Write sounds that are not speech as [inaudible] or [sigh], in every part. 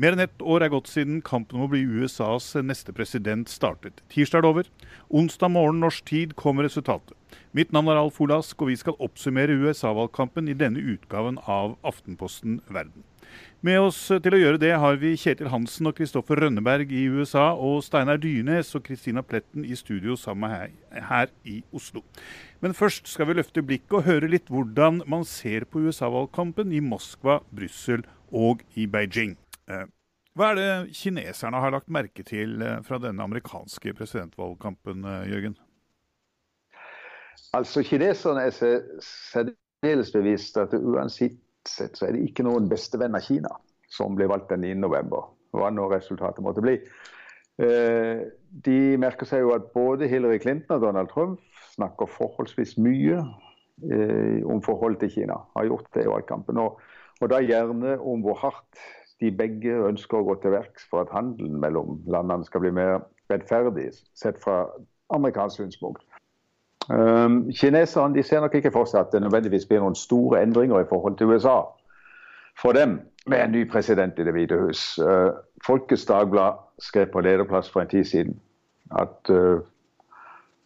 Mer enn ett år er gått siden kampen om å bli USAs neste president startet. Tirsdag er det over. Onsdag morgen norsk tid kom resultatet. Mitt navn er Alf Olask, og vi skal oppsummere USA-valgkampen i denne utgaven av Aftenposten Verden. Med oss til å gjøre det har vi Kjetil Hansen og Kristoffer Rønneberg i USA, og Steinar Dyrnes og Kristina Pletten i studio sammen her, her i Oslo. Men først skal vi løfte blikket og høre litt hvordan man ser på USA-valgkampen i Moskva, Brussel og i Beijing. Eh, hva er det kineserne har lagt merke til eh, fra denne amerikanske presidentvalgkampen, eh, Jørgen? Altså, Kineserne er særdeles bevisst at uansett sett så er det ikke noen bestevenn av Kina som ble valgt den 9.11. Hva nå resultatet måtte bli. De merker seg jo at både Hillary Clinton og Donald Trump snakker forholdsvis mye om forholdet til Kina. Har gjort det i valgkampen. Og, og da gjerne om hvor hardt de begge ønsker å gå til verks for at handelen mellom landene skal bli mer rettferdig, sett fra amerikansk synspunkt. Um, kineserne de ser nok ikke for seg at det nødvendigvis blir noen store endringer i forhold til USA for dem med en ny president i Det hvite hus. Uh, Folkets Dagblad skrev på lederplass for en tid siden at uh,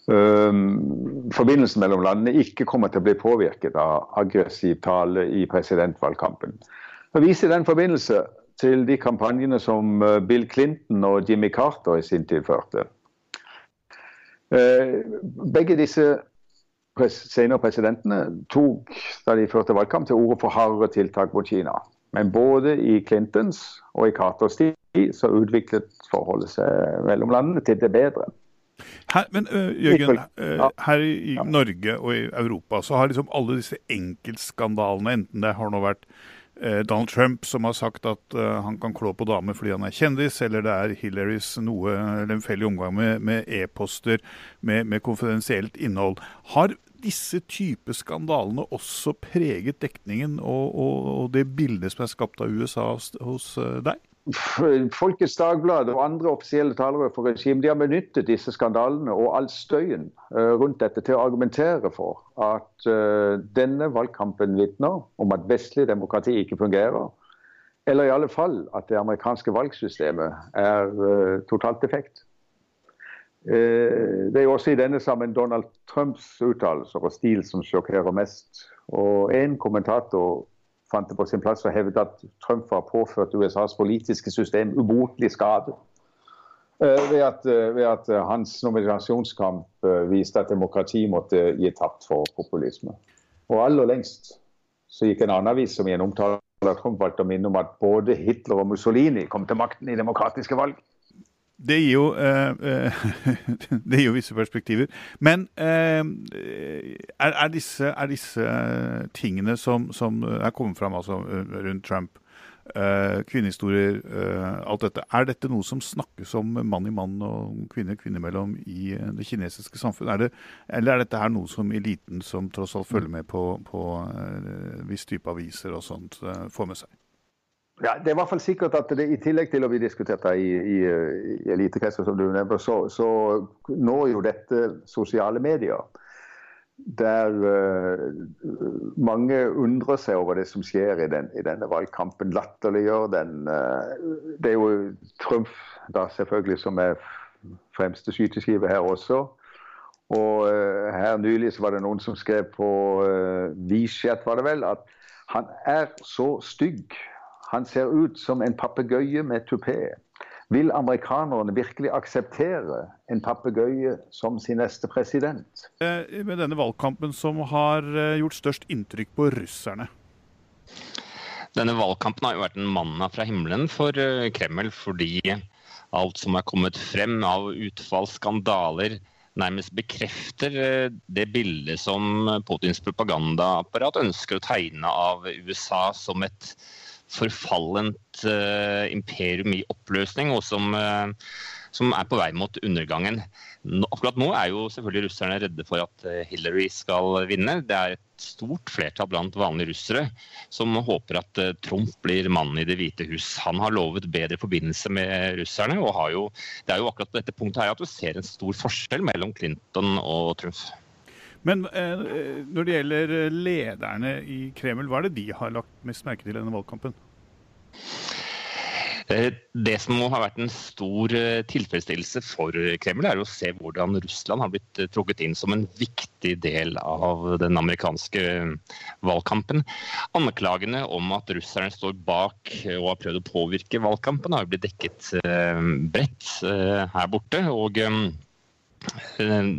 um, forbindelsen mellom landene ikke kommer til å bli påvirket av aggressiv tale i presidentvalgkampen. Jeg viser i den forbindelse til de kampanjene som eh, Bill Clinton og Jimmy Carter i sin tid førte. Eh, begge disse senere presidentene tok da de førte valgkamp til orde for hardere tiltak mot Kina. Men både i Clintons og i Carters tid så utviklet forholdet seg mellom landene til det bedre. Her, men Jørgen, her i Norge og i Europa så har liksom alle disse enkeltskandalene, enten det har nå vært Donald Trump som har sagt at uh, han kan klå på damer fordi han er kjendis, eller det er Hillarys noe lemfeldig omgang med e-poster med, med, konfidensielt innhold. Har disse type skandalene også preget dekningen og, og, og, det bildet som er skapt av USA hos, uh, deg? Folkets Dagblad og andre offisielle talere for regimet har benyttet disse skandalene og all støyen eh, rundt dette til å argumentere for at eh, denne valgkampen vitner om at vestlig demokrati ikke fungerer. Eller i alle fall at det amerikanske valgsystemet er uh, totalt defekt. Det er jo også i denne sammen Donald Trumps uttalelser og stil som sjokkerer mest. Og En kommentator fant det på sin plass å hevde at Trump har påført USAs politiske system ubotelig skade. Eh, ved at, eh, ved at, eh, hans nominasjonskamp viste at demokrati måtte gi tapt for populisme. Og aller lengst så gikk en annen avis som i en omtale av Trump valgte å minne om at både Hitler og Mussolini kom til makten i demokratiske valg. Det gir, jo, eh, [laughs] det gir jo, visse perspektiver. Men eh, er, er, disse, er, disse, tingene som, som, er kommet fram altså, rundt Trump, eh, kvinnehistorier, eh, alt dette, er dette noe som snakkes om mann i mann og kvinne kvinne mellom i eh, det kinesiske samfunn? Er eller er dette her noe som eliten, som tross alt følger med på, på eh, viss type aviser og sånt, får med seg? Ja, Det er i hvert fall sikkert at det, i tillegg til å bli diskutert i, i, i elitekretser, som du nevner, så, så, når jo dette sosiale medier. Der uh, mange undrer seg over det som skjer i, den, i denne valgkampen. Latterliggjør den. Uh, det er jo Trump da selvfølgelig som er fremste skyteskive her også. Og uh, her nylig så var det noen som skrev på uh, WeChat, var det vel, at han er så stygg han ser ut som en papegøye med tupé. Vil amerikanerne virkelig akseptere en papegøye som sin neste president? Eh, med denne valgkampen som har eh, gjort størst inntrykk på russerne? Denne valgkampen har jo vært en manna fra himmelen for eh, Kreml, fordi alt som er kommet frem av utfall, skandaler, nærmest bekrefter det bildet som Putins propagandaapparat ønsker å tegne av USA som et forfallent uh, imperium i oppløsning, og som, uh, som, er på vei mot undergangen. Nå, akkurat nå er jo selvfølgelig russerne redde for at uh, Hillary skal vinne. Det er et stort flertall blant vanlige russere som håper at Trump blir mannen i Det hvite hus. Han har lovet bedre forbindelse med russerne, og jo, det er jo akkurat på dette punktet her at du ser en stor forskjell mellom Clinton og Trump. Men eh, når det gjelder lederne i Kreml, hva er det de har lagt mest merke til i denne valgkampen? Eh, det som må ha vært en stor eh, tilfredsstillelse for Kreml, er å se hvordan Russland har blitt eh, trukket inn som en viktig del av den amerikanske valgkampen. Anklagene om at russerne står bak og har prøvd å påvirke valgkampen, har blitt dekket bredt her borte. og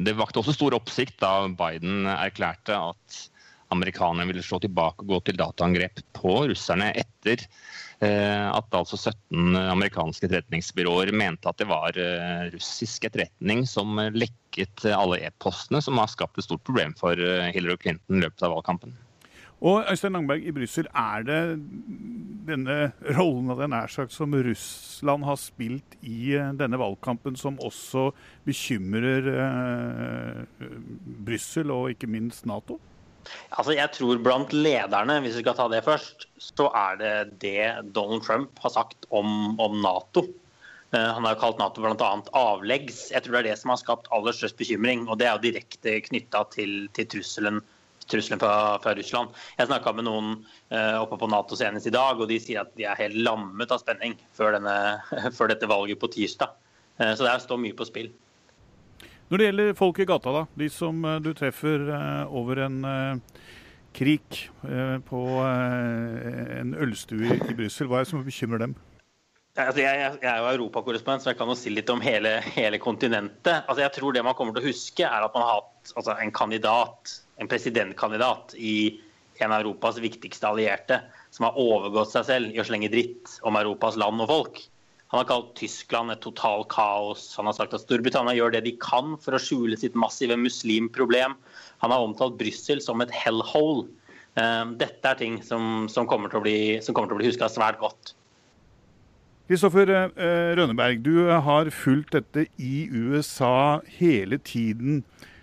det vakte også stor oppsikt da Biden erklærte at amerikanerne ville slå tilbake og gå til dataangrep på russerne etter Eh, at altså 17 amerikanske etterretningsbyråer mente at det var eh, russisk etterretning som lekket alle e-postene, som har skapt et stort problem for eh, Hillary Clinton i løpet av valgkampen. Og Øystein Langberg i Brussel, er det denne rollen av det nær sagt som Russland har spilt i denne valgkampen, som også bekymrer eh, Brussel og ikke minst Nato? Altså, jeg tror blant lederne, hvis vi skal ta det først, så er det det Donald Trump har sagt om, om Nato. Uh, han har kalt Nato bl.a. avleggs. Jeg tror det er det som har skapt aller størst bekymring. Og det er jo direkte knytta til, til, trusselen, trusselen fra, fra, Russland. Jeg snakka med noen uh, oppe på Nato senest i dag, og de sier at de er helt lammet av spenning før, denne, [laughs] før dette valget på tirsdag. Uh, så det står mye på spill. Når det gjelder folk i gata, da, de som eh, du treffer over en krik på en ølstue i Brussel, hva er det som bekymrer dem? Altså, jeg, jeg, er jo europakorrespondent, så jeg kan jo si litt om hele, hele kontinentet. Altså, jeg tror Det man kommer til å huske, er at man har hatt altså, en kandidat, en presidentkandidat i en av Europas viktigste allierte, som har overgått seg selv i å slenge dritt om Europas land og folk. Han har kalt Tyskland et total kaos. Han har sagt at Storbritannia gjør det de kan for å skjule sitt massive muslimproblem. Han har omtalt Brussel som et hellhole. Ehm, dette er ting som, som kommer til å bli, bli huska svært godt. Kristoffer eh, Rønneberg, du har fulgt dette i USA hele tiden eh,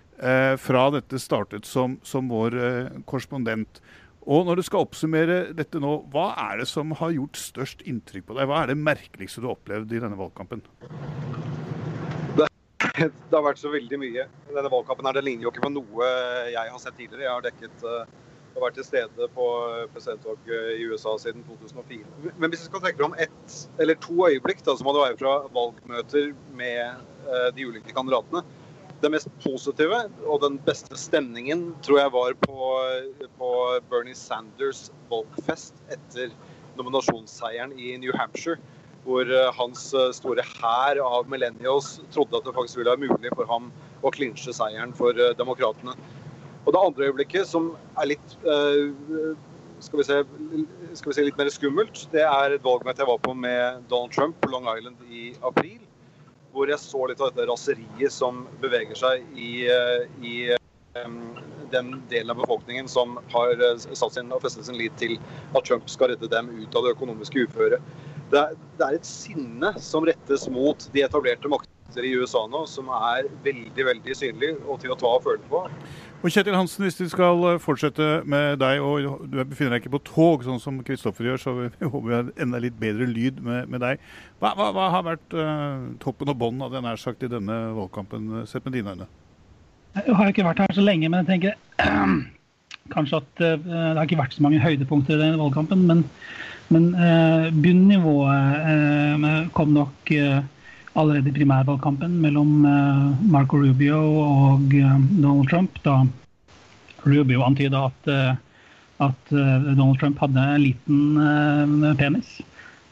fra dette startet som, som vår eh, korrespondent. Og når du skal oppsummere dette nå, hva er det som har gjort størst inntrykk på deg? Hva er det merkeligste du har opplevd i denne valgkampen? Det, det har vært så veldig mye. Denne valgkampen her, det ligner jo ikke på noe jeg har sett tidligere. Jeg har dekket uh, og vært til stede på presidentvalget i USA siden 2004. Men hvis vi skal trekke fram ett eller to øyeblikk, da, så må det være fra valgmøter med de ulike kandidatene det mest positive og den beste stemningen tror jeg var på, på Bernie Sanders valgfest etter nominasjonsseieren i New Hampshire. Hvor eh, hans eh, store hær av millennials trodde at det faktisk ville være mulig for ham å klinsje seieren for eh, demokratene. Og det andre øyeblikket, som er litt skal vi, se, skal vi si litt mer skummelt, det er et valgmøte jeg var på med Donald Trump på Long Island i april hvor jeg så litt av dette raseriet som beveger seg i, i um, den delen av befolkningen som har eh, satt sin og festet sin lit til at Trump skal redde dem ut av det økonomiske uføret. Det, det er et sinne som rettes mot de etablerte makter i USA nå, som er veldig veldig synlig og til å ta og føle på. Og Kjetil Hansen, hvis vi skal eh, fortsette med deg, og du befinner deg ikke på tog, sånn som Kristoffer gjør, så vi [laughs] håper vi har enda litt bedre lyd med, med deg. Hva, hva, hva, har vært uh, toppen og bånden av det nær sagt i denne valgkampen, eh, sett med dine øyne? Jeg har ikke vært her så lenge, men jeg tenker [clears throat] kanskje at uh, det har ikke vært så mange høydepunkter i denne valgkampen. Men, men uh, bunnivået kom nok allerede i primærvalgkampen mellom eh, Marco Rubio og eh, Donald Trump, da Rubio antyda at, eh, at Donald Trump hadde en liten penis.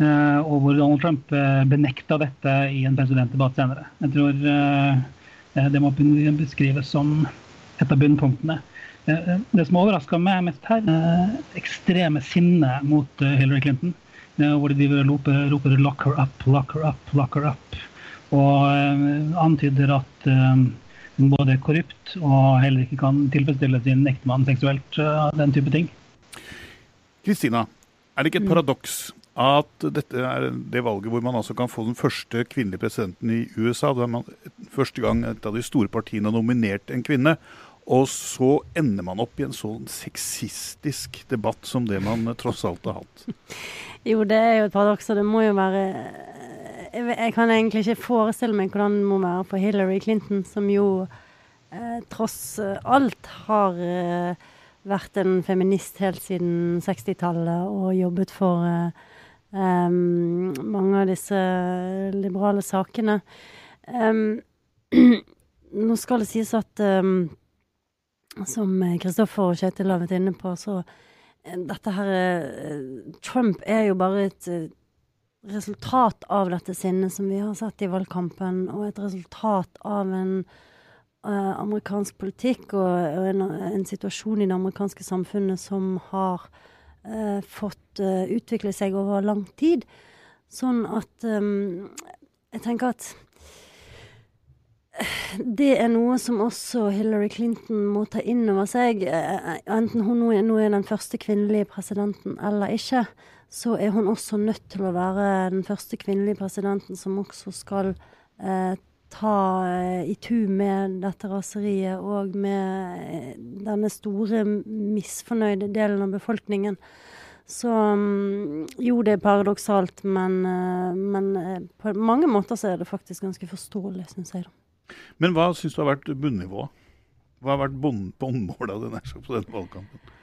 Og hvor Donald Trump benekta dette i en presidentdebatt senere. Jeg tror det må beskrives som et av bunnpunktene. Det som overraska meg mest her, ekstreme sinne mot Hillary Clinton. Hvor de roper, roper 'lock her up, lock her up, lock her up' og eh, antyder at eh, hun både er korrupt og heller ikke kan tilfredsstille sin ektemann seksuelt. Eh, den type ting. Kristina, er det ikke et paradoks at dette er det valget hvor man altså kan få den første kvinnelige presidenten i USA? Da man første gang et av de store partiene har nominert en kvinne. Og så ender man opp i en sånn sexistisk debatt som det man tross alt har hatt. Jo, det er jo et paradoks, og det må jo være jeg kan egentlig ikke forestille meg hvordan det må være for Hillary Clinton, som jo eh, tross alt har eh, vært en feminist helt siden 60-tallet og jobbet for eh, um, mange av disse liberale sakene. Um, [clears throat] nå skal det sies at um, som Kristoffer og Kjetil har vært inne på, så dette her Trump er jo bare et resultat av dette sinnet som vi har sett i valgkampen, og et resultat av en uh, amerikansk politikk og, en, en, situasjon i det amerikanske samfunnet som har uh, fått uh, utvikle seg over lang tid. Sånn at um, jeg tenker at det er noe som også Hillary Clinton må ta inn over seg. Enten hun nå er den første kvinnelige presidenten eller ikke, så er hun også nødt til å være den første kvinnelige presidenten som også skal eh, ta eh, i tu med dette raseriet og med eh, denne store misfornøyde delen av befolkningen. Så um, jo, det er paradoksalt, men, uh, men uh, på mange måter så er det faktisk ganske forståelig, syns jeg. da. Men hva syns du har vært bunnivået? Hva har vært båndmåla på denne valgkampen?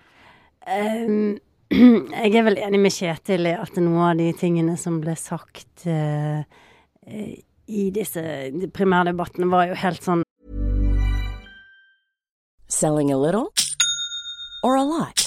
Um, [clears throat] jeg er vel enig med Kjetil i at noe av de tingene som ble sagt uh, i disse primærdebattene, var jo helt sånn Selling a little or a lot?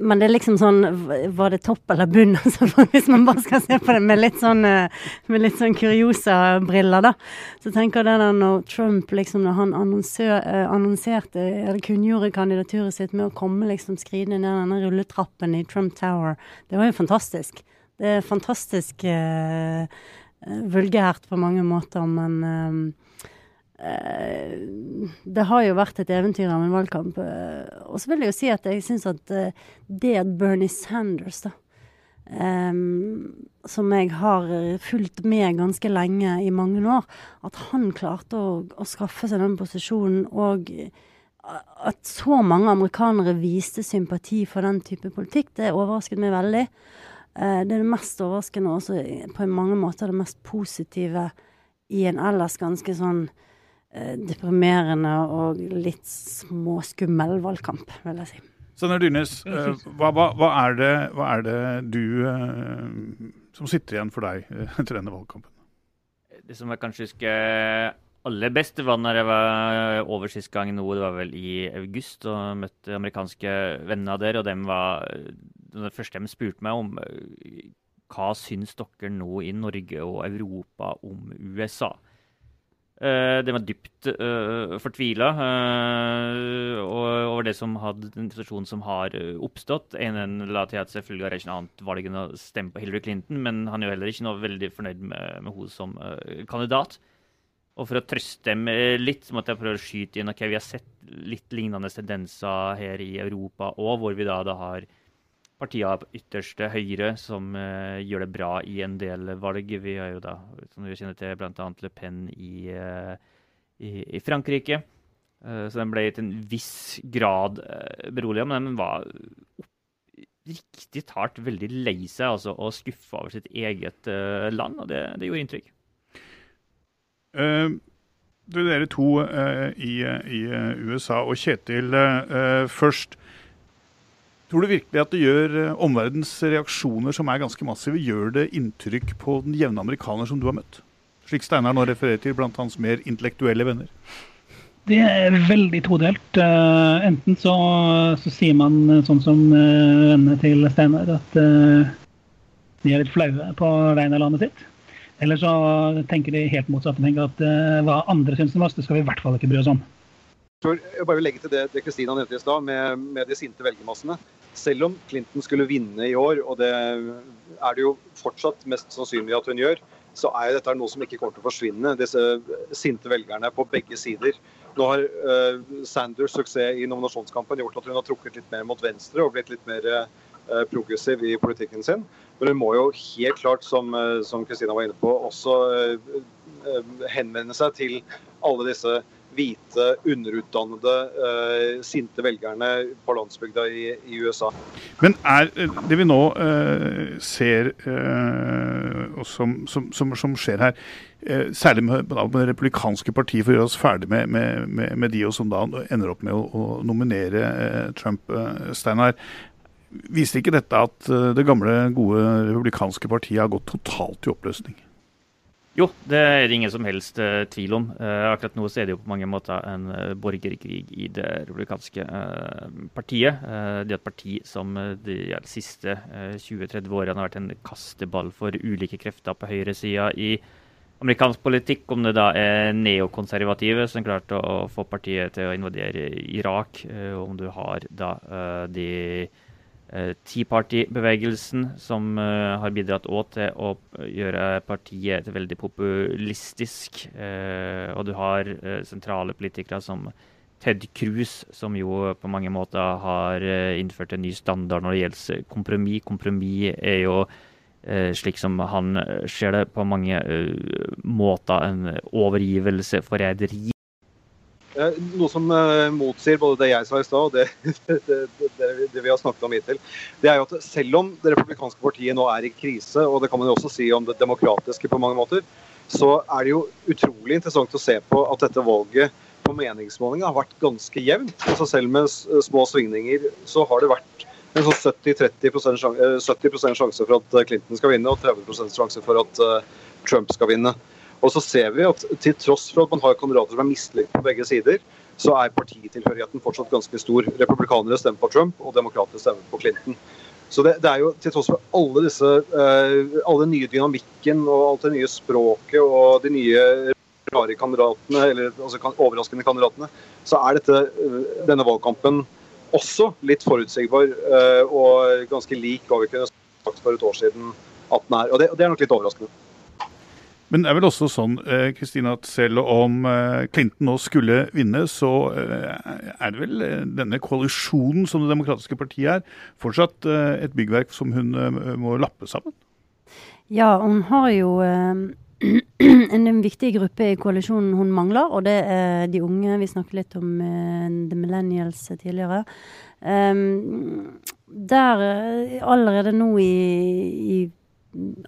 men det er liksom sånn Var det topp eller bunn? [laughs] Altså, hvis man bare skal se på det med litt sånn, eh, med litt sånn kuriosa-briller, da. Så tenker jeg det når Trump liksom, når han eh, annonserte, eller kunngjorde kandidaturet sitt med å komme liksom skridende ned denne rulletrappen i Trump Tower, det var jo fantastisk. Det er fantastisk uh, vulgært på mange måter, men uh, det har jo vært et eventyr av en valgkamp. Eh, og så vil jeg jo si at jeg syns at eh, det at Bernie Sanders, da, um, som jeg har fulgt med ganske lenge i mange år, at han klarte å, å skaffe seg den posisjonen og at så mange amerikanere viste sympati for den type politikk, det overrasket meg veldig. Det er det mest overraskende og også på mange måter det mest positive i en ellers ganske sånn Eh, deprimerende og litt småskummel valgkamp, vil jeg si. Steinar Dyrnes, eh, hva, hva, hva, er det, hva, er det, du eh, som sitter igjen for deg etter denne valgkampen? Det som jeg kanskje husker aller best, var når jeg var over sist gang nå, det var vel i august, og møtte amerikanske venner der. Og dem var det første de spurte meg om hva syns dere nå i Norge og Europa om USA? Uh, det var dypt uh, fortvila uh, over det som hadde den situasjonen som har oppstått. En la til at selvfølgelig har ikke noe annet valg enn å stemme på Hillary Clinton, men han er jo heller ikke noe veldig fornøyd med, med henne som kandidat. Og for å trøste dem litt, så måtte jeg prøve å skyte inn ok, vi har sett litt lignende tendenser her i Europa òg, hvor vi da, da har partiene på ytterste høyre som uh, gjør det bra i en del valg. Vi har jo da, som vi kjenner til, bl.a. Le Pen i, uh, i, i Frankrike. Uh, så den ble til en viss grad uh, beroliga, men den var riktig talt veldig lei seg altså, og skuffa over sitt eget land, og det, det gjorde inntrykk. dere to i, i, USA og Kjetil først. Tror du virkelig at det gjør eh, omverdens reaksjoner, som er ganske massive, gjør det inntrykk på den jevne amerikaner som du har møtt? Slik Steinar nå refererer til blant hans mer intellektuelle venner. Det er veldig todelt. Uh, enten så, så, sier man eh, sånn som uh, vennene til Steinar, at uh, de er litt flaue på vegne av landet sitt. Eller så tenker de helt motsatt og tenker at hva andre syns om oss, det skal vi i hvert fall ikke bry oss om. Jeg bare vil legge til det Kristina nevnte i stad, med, med, de sinte velgermassene. Selv om Clinton skulle vinne i år, og det er det jo fortsatt mest sannsynlig at hun gjør, så er dette noe som ikke kommer til å forsvinne. Disse sinte velgerne på begge sider. Nå har uh, Sanders' suksess i nominasjonskampen gjort at hun har trukket litt mer mot venstre og blitt litt mer uh, progressiv i politikken sin. Men hun må jo helt klart, som Kristina var inne på, også uh, henvende seg til alle disse hvite, underutdannede, eh, sinte velgerne på landsbygda i, i, USA. Men er det vi nå eh, ser eh, som, som, som, som, skjer her, særlig med, med, det republikanske partiet, for å gjøre oss ferdig med, med, med, de som da ender opp med å, å nominere Trump, Steinar. Viser ikke dette at det gamle, gode republikanske partiet har gått totalt i oppløsning? Jo, det er det ingen som helst uh, tvil om. Uh, akkurat nå så er det jo på mange måter en uh, borgerkrig i det republikanske partiet. det er et parti som de, ja, de siste 20-30 årene har vært en kasteball for ulike krefter på høyresida i amerikansk politikk, om det da er neokonservative som klarte å få partiet til å invadere Irak, om du har da de Tea Party-bevegelsen, som uh, har bidratt òg til å gjøre partiet veldig populistisk. Uh, og du har uh, sentrale politikere som Ted Cruz, som jo på mange måter har innført en ny standard når det gjelder kompromiss. Kompromiss er jo, slik som han ser det, på mange måter en overgivelse, forræderi Eh, noe som uh, motsier både det jeg sa i stad og [laughs] det, det, det, det, vi har snakket om hittil, det er jo at selv om det republikanske partiet nå er i krise, og det kan man jo også si om det demokratiske på mange måter, så er det jo utrolig interessant å se på at dette valget på meningsmålinga har vært ganske jevnt. Altså selv med små svingninger så har det vært en sånn 70-30% 70% sjanse for at Clinton skal vinne, og 30 sjanse for at Trump skal vinne. Og så ser vi at til tross for at man har kandidater som er mislykket på begge sider, så er partitilhørigheten fortsatt ganske stor. Republikanere stemmer på Trump, og demokrater stemmer på Clinton. Så det, det, er jo til tross for alle disse uh, alle den nye dynamikken og alt det nye språket og de nye rare kandidatene, eller altså overraskende kandidatene, så er dette, uh, denne valgkampen også litt forutsigbar uh, og ganske lik hva vi kunne sagt for et år siden at den er. Og det, og det er nok litt overraskende. Men det er vel også sånn eh, Kristina, at selv om eh, Clinton nå skulle vinne, så eh, er det vel denne koalisjonen som Det demokratiske partiet er, fortsatt et byggverk som hun må lappe sammen? Ja, hun har jo [clears throat] en viktig gruppe i koalisjonen hun mangler, og det er de unge. Vi snakket litt om the millennials tidligere. Um, der allerede nå i, i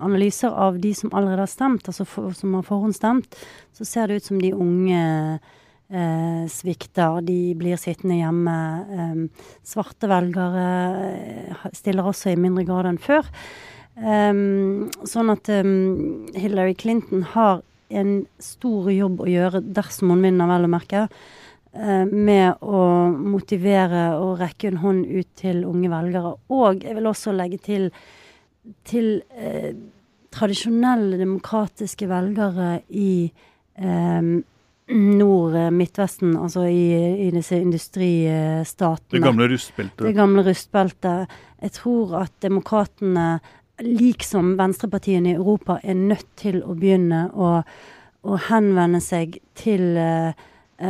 analyser av de som allerede har stemt, altså for, som har forhåndsstemt, så ser det ut som de unge eh, svikter. De blir sittende hjemme. Eh, svarte velgere eh, stiller også i mindre grad enn før. Um, sånn at um, Hillary Clinton har en stor jobb å gjøre dersom hun vinner, vel å merke. Uh, med å motivere og rekke en hånd ut til unge velgere. Og jeg vil også legge til til eh, tradisjonelle demokratiske velgere i eh, Nord-Midtvesten, altså i, i, disse industristatene. Det gamle rustbeltet. Det gamle rustbeltet. Jeg tror at demokratene, liksom venstrepartiene i Europa, er nødt til å begynne å, å henvende seg til eh,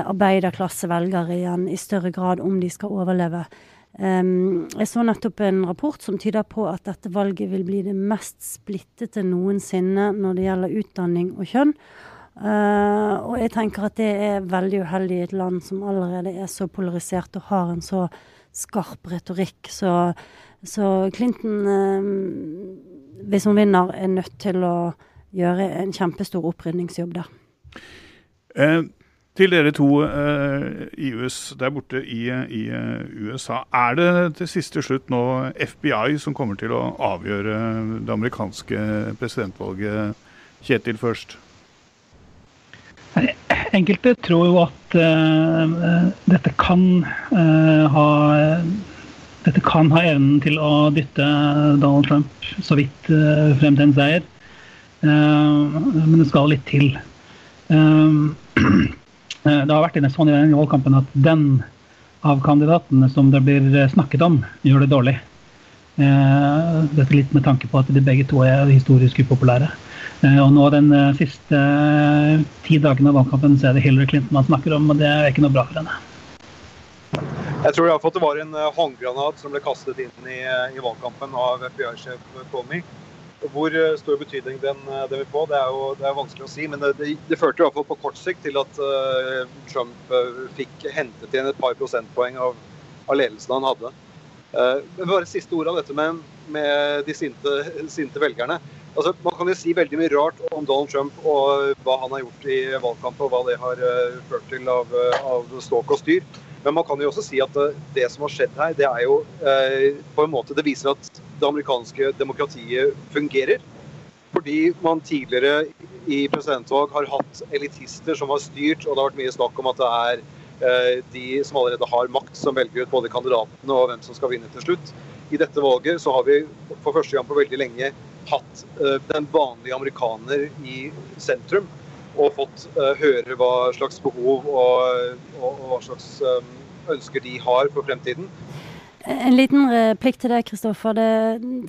arbeiderklassevelgere igjen i større grad om de skal overleve. Um, jeg så nettopp en rapport som tyder på at dette valget vil bli det mest splittete noensinne når det gjelder utdanning og kjønn. Uh, og jeg tenker at det er veldig uheldig i et land som allerede er så polarisert og har en så skarp retorikk. Så, så Clinton, uh, hvis hun vinner, er nødt til å gjøre en kjempestor opprydningsjobb der. Uh, til dere to uh, i US, der borte i, i uh, USA. Er det til siste slutt nå FBI som kommer til å avgjøre det amerikanske presidentvalget? Kjetil først. Enkelte tror jo at uh, dette kan ha dette kan ha evnen til å dytte Donald Trump så vidt frem til en seier. men det skal litt til. Eh, [clears throat] det har vært sånn i den valgkampen at den av kandidatene som det blir snakket om, gjør det dårlig. Dette litt med tanke på at de begge to er historisk upopulære. Og nå den siste ti dagene av valgkampen så er det Hillary Clinton man snakker om, og det er ikke noe bra for henne. Jeg tror iallfall det var en håndgranat som ble kastet inn i, i valgkampen av FBI-sjef Comey. Hvor eh, stor betydning den, eh, den vil få, det er jo det er vanskelig å si. Men det, det, det førte fall på kort sikt til at uh, Trump fikk hentet igjen et par prosentpoeng av, av ledelsen han hadde. Uh, men bare siste ord av dette med, med de sinte, sinte velgerne. Altså, man kan jo si veldig mye rart om Donald Trump og hva han har gjort i valgkamp, og hva det har ført til av, av ståk og styr. Men man kan jo også si at det som har skjedd her, det er jo på en måte Det viser at det amerikanske demokratiet fungerer. Fordi man tidligere i presidentvalg har hatt elitister som har styrt, og det har vært mye snakk om at det er eh, de som allerede har makt, som velger ut både kandidatene og hvem som skal vinne til slutt. I dette valget så har vi for første gang på veldig lenge hatt eh, den vanlige amerikaner i sentrum. Og fått uh, høre hva slags behov og, og, og hva slags ønsker de har for fremtiden. En liten replikk til deg, Kristoffer.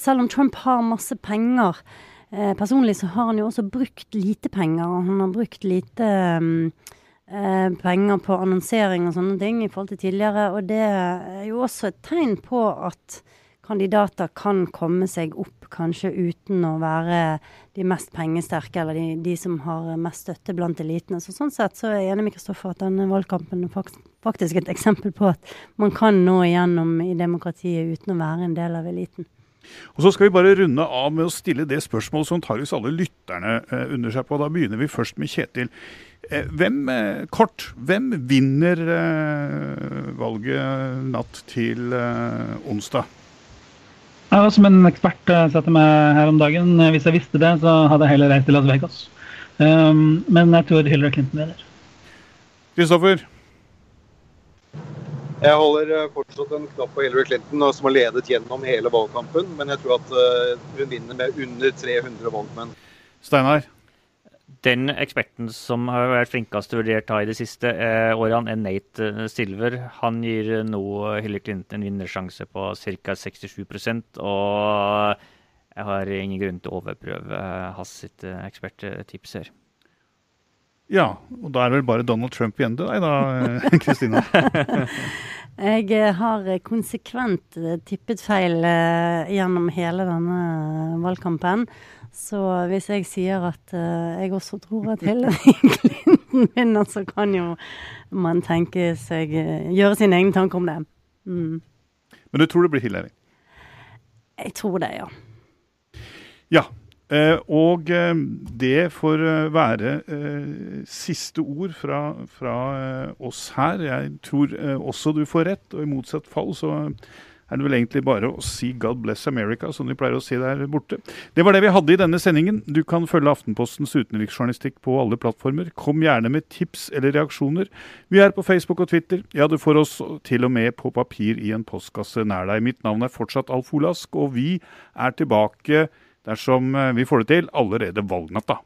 Selv om Trump har masse penger eh, personlig, så har han jo også brukt lite penger. Og han har brukt lite eh, penger på annonsering og sånne ting i forhold til tidligere. Og det er jo også et tegn på at kandidater kan komme seg opp, kanskje uten å være de mest pengesterke, eller de, de som har mest støtte blant elitene. Så sånn sett så er jeg enig med Kristoffer at denne valgkampen er faktisk et eksempel på at man kan nå igjennom i demokratiet uten å være en del av eliten. Og Så skal vi bare runde av med å stille det spørsmålet som antakeligvis alle lytterne eh, under seg på. Da begynner vi først med Kjetil. Eh, hvem, eh, kort, hvem vinner valget natt til onsdag? Ja, som en ekspert uh, satte meg her om dagen. Uh, hvis jeg visste det, så hadde jeg heller reist til Las Vegas. Um, men jeg tror Hillary Clinton vinner. Kristoffer? Jeg holder uh, fortsatt en knapp på Hillary Clinton, som har ledet gjennom hele valgkampen. Men jeg tror at hun vinner med under 300 valgmenn. Steinar? Den eksperten som har vært flinkest vurdert i de siste eh, årene, er Nate eh, Silver. Han gir nå Hillary Clinton en vinnersjanse på ca. 67% og jeg har ingen grunn til å overprøve eh, hans sitt eh, eksperttips her. Ja, og da er det vel bare Donald Trump igjen til deg da, Kristina? [laughs] jeg har konsekvent tippet feil gjennom hele denne valgkampen. Så hvis jeg sier at uh, jeg også tror at Hillary Clinton vinner, så kan jo man tenke seg uh, gjøre sine egne tanker om det. Mm. Men du tror det blir Hillary? Jeg tror det, ja. Ja. Eh, og eh, det får eh, være siste ord fra, fra oss her. Jeg tror også du får rett, og i motsatt fall så er det vel egentlig bare å si 'God bless America', som de pleier å si der borte. Det var det vi hadde i denne sendingen. Du kan følge Aftenpostens utenriksjournalistikk på alle plattformer. Kom gjerne med tips eller reaksjoner. Vi er på Facebook og Twitter. Ja, du får oss til og med på papir i en postkasse nær deg. Mitt navn er fortsatt Alf Olask, og vi er tilbake dersom vi får det til allerede valgnatta.